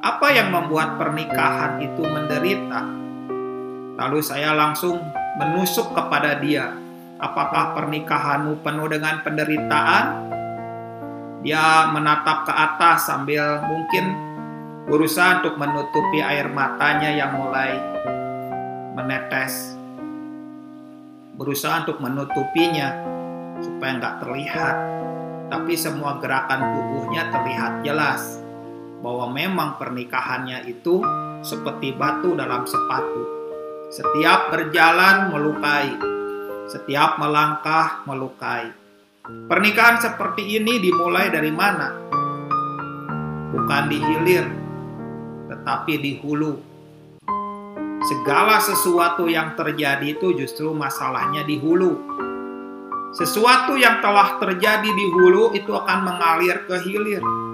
Apa yang membuat pernikahan itu menderita? Lalu saya langsung menusuk kepada dia. Apakah pernikahanmu penuh dengan penderitaan? Dia menatap ke atas sambil mungkin berusaha untuk menutupi air matanya yang mulai menetes. Berusaha untuk menutupinya supaya nggak terlihat. Tapi semua gerakan tubuhnya terlihat jelas bahwa memang pernikahannya itu seperti batu dalam sepatu. Setiap berjalan melukai, setiap melangkah melukai. Pernikahan seperti ini dimulai dari mana? Bukan di hilir, tetapi di hulu. Segala sesuatu yang terjadi itu justru masalahnya di hulu. Sesuatu yang telah terjadi di hulu itu akan mengalir ke hilir